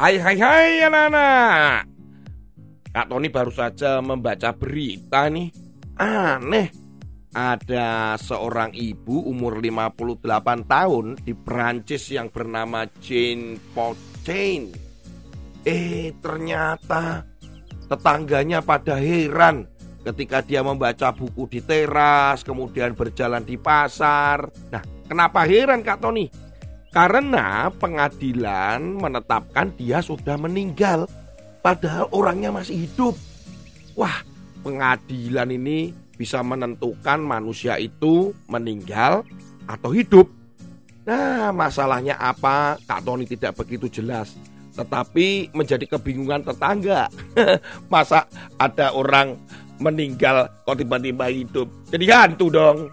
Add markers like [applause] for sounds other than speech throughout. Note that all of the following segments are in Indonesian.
Hai hai hai anak-anak Kak Tony baru saja membaca berita nih Aneh Ada seorang ibu umur 58 tahun di Prancis yang bernama Jane Pochain Eh ternyata tetangganya pada heran ketika dia membaca buku di teras, kemudian berjalan di pasar. Nah, kenapa heran Kak Tony? Karena pengadilan menetapkan dia sudah meninggal Padahal orangnya masih hidup. Wah pengadilan ini bisa menentukan manusia itu meninggal atau hidup. Nah masalahnya apa? Kak Tony tidak begitu jelas. Tetapi menjadi kebingungan tetangga. [laughs] Masa ada orang meninggal kok tiba-tiba hidup? Jadi hantu dong.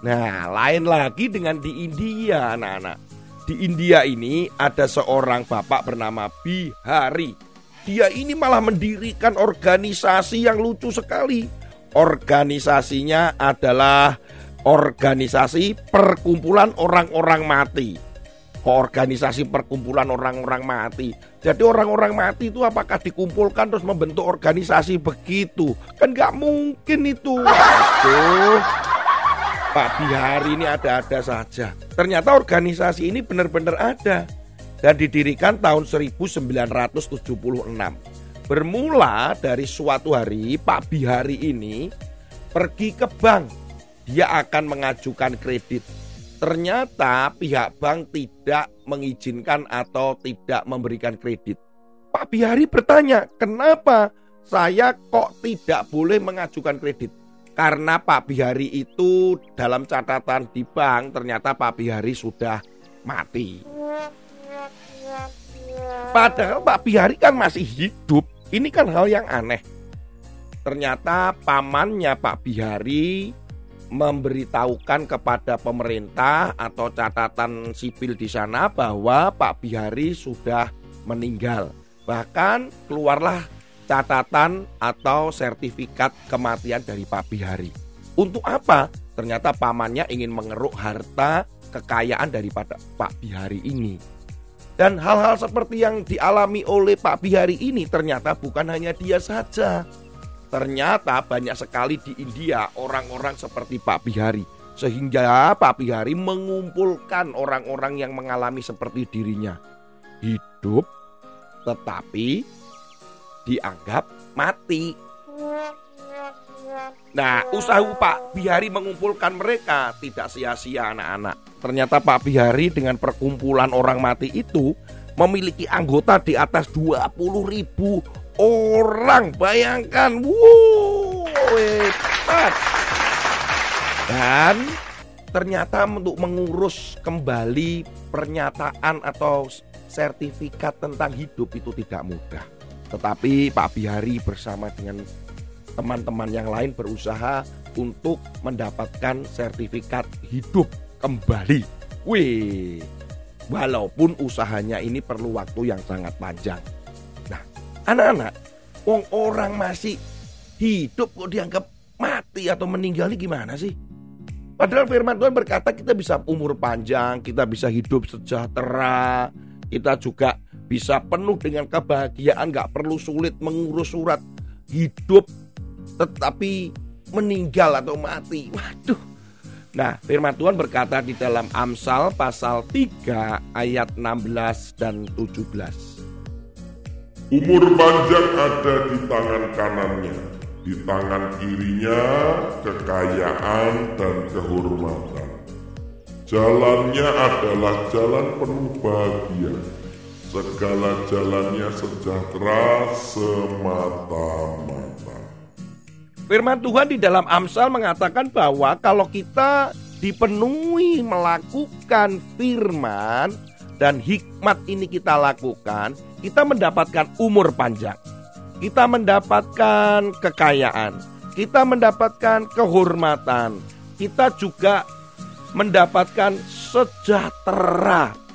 Nah lain lagi dengan di India anak-anak di India ini ada seorang bapak bernama Bihari. Dia ini malah mendirikan organisasi yang lucu sekali. Organisasinya adalah organisasi perkumpulan orang-orang mati. Organisasi perkumpulan orang-orang mati. Jadi orang-orang mati itu apakah dikumpulkan terus membentuk organisasi begitu? Kan nggak mungkin itu. Aduh. Pak Bihari ini ada-ada saja. Ternyata organisasi ini benar-benar ada dan didirikan tahun 1976. Bermula dari suatu hari Pak Bihari ini pergi ke bank. Dia akan mengajukan kredit. Ternyata pihak bank tidak mengizinkan atau tidak memberikan kredit. Pak Bihari bertanya, "Kenapa saya kok tidak boleh mengajukan kredit?" Karena Pak Bihari itu dalam catatan di bank ternyata Pak Bihari sudah mati. Padahal Pak Bihari kan masih hidup. Ini kan hal yang aneh. Ternyata pamannya Pak Bihari memberitahukan kepada pemerintah atau catatan sipil di sana bahwa Pak Bihari sudah meninggal. Bahkan keluarlah catatan atau sertifikat kematian dari Pak Bihari. Untuk apa? Ternyata pamannya ingin mengeruk harta kekayaan daripada Pak Bihari ini. Dan hal-hal seperti yang dialami oleh Pak Bihari ini ternyata bukan hanya dia saja. Ternyata banyak sekali di India orang-orang seperti Pak Bihari. Sehingga Pak Bihari mengumpulkan orang-orang yang mengalami seperti dirinya. Hidup tetapi dianggap mati. Nah, usaha Pak Bihari mengumpulkan mereka tidak sia-sia anak-anak. Ternyata Pak Bihari dengan perkumpulan orang mati itu memiliki anggota di atas 20 ribu orang. Bayangkan, wow, hebat. Dan ternyata untuk mengurus kembali pernyataan atau sertifikat tentang hidup itu tidak mudah. Tetapi Pak Bihari bersama dengan teman-teman yang lain berusaha untuk mendapatkan sertifikat hidup kembali. Wih, walaupun usahanya ini perlu waktu yang sangat panjang. Nah, anak-anak, wong orang masih hidup kok dianggap mati atau meninggal gimana sih? Padahal firman Tuhan berkata kita bisa umur panjang, kita bisa hidup sejahtera, kita juga bisa penuh dengan kebahagiaan, nggak perlu sulit mengurus surat hidup, tetapi meninggal atau mati. Waduh. Nah, firman Tuhan berkata di dalam Amsal pasal 3 ayat 16 dan 17. Umur panjang ada di tangan kanannya, di tangan kirinya kekayaan dan kehormatan. Jalannya adalah jalan penuh bahagia, segala jalannya sejahtera semata-mata. Firman Tuhan di dalam Amsal mengatakan bahwa kalau kita dipenuhi melakukan firman dan hikmat ini kita lakukan, kita mendapatkan umur panjang. Kita mendapatkan kekayaan, kita mendapatkan kehormatan, kita juga mendapatkan sejahtera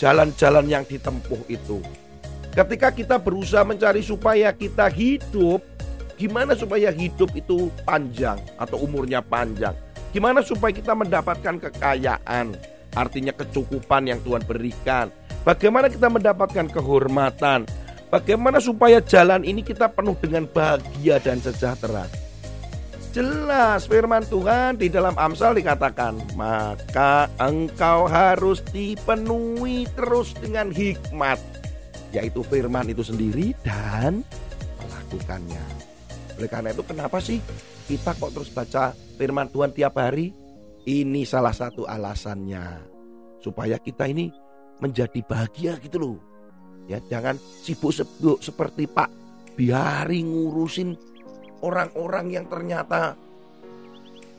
jalan-jalan yang ditempuh itu. Ketika kita berusaha mencari supaya kita hidup, gimana supaya hidup itu panjang atau umurnya panjang? Gimana supaya kita mendapatkan kekayaan, artinya kecukupan yang Tuhan berikan? Bagaimana kita mendapatkan kehormatan? Bagaimana supaya jalan ini kita penuh dengan bahagia dan sejahtera? Jelas firman Tuhan di dalam Amsal dikatakan, maka engkau harus dipenuhi terus dengan hikmat, yaitu firman itu sendiri dan melakukannya. Oleh karena itu kenapa sih kita kok terus baca firman Tuhan tiap hari? Ini salah satu alasannya. Supaya kita ini menjadi bahagia gitu loh. Ya, jangan sibuk-sibuk seperti Pak Biari ngurusin orang-orang yang ternyata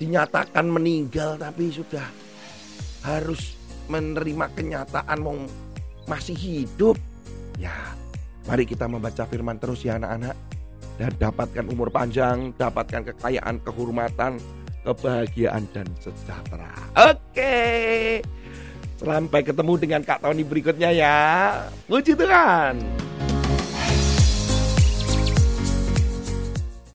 dinyatakan meninggal tapi sudah harus menerima kenyataan mau masih hidup. Ya, mari kita membaca firman terus ya anak-anak dan dapatkan umur panjang, dapatkan kekayaan, kehormatan, kebahagiaan dan sejahtera. Oke. Sampai ketemu dengan Kak Tony berikutnya ya. Puji Tuhan.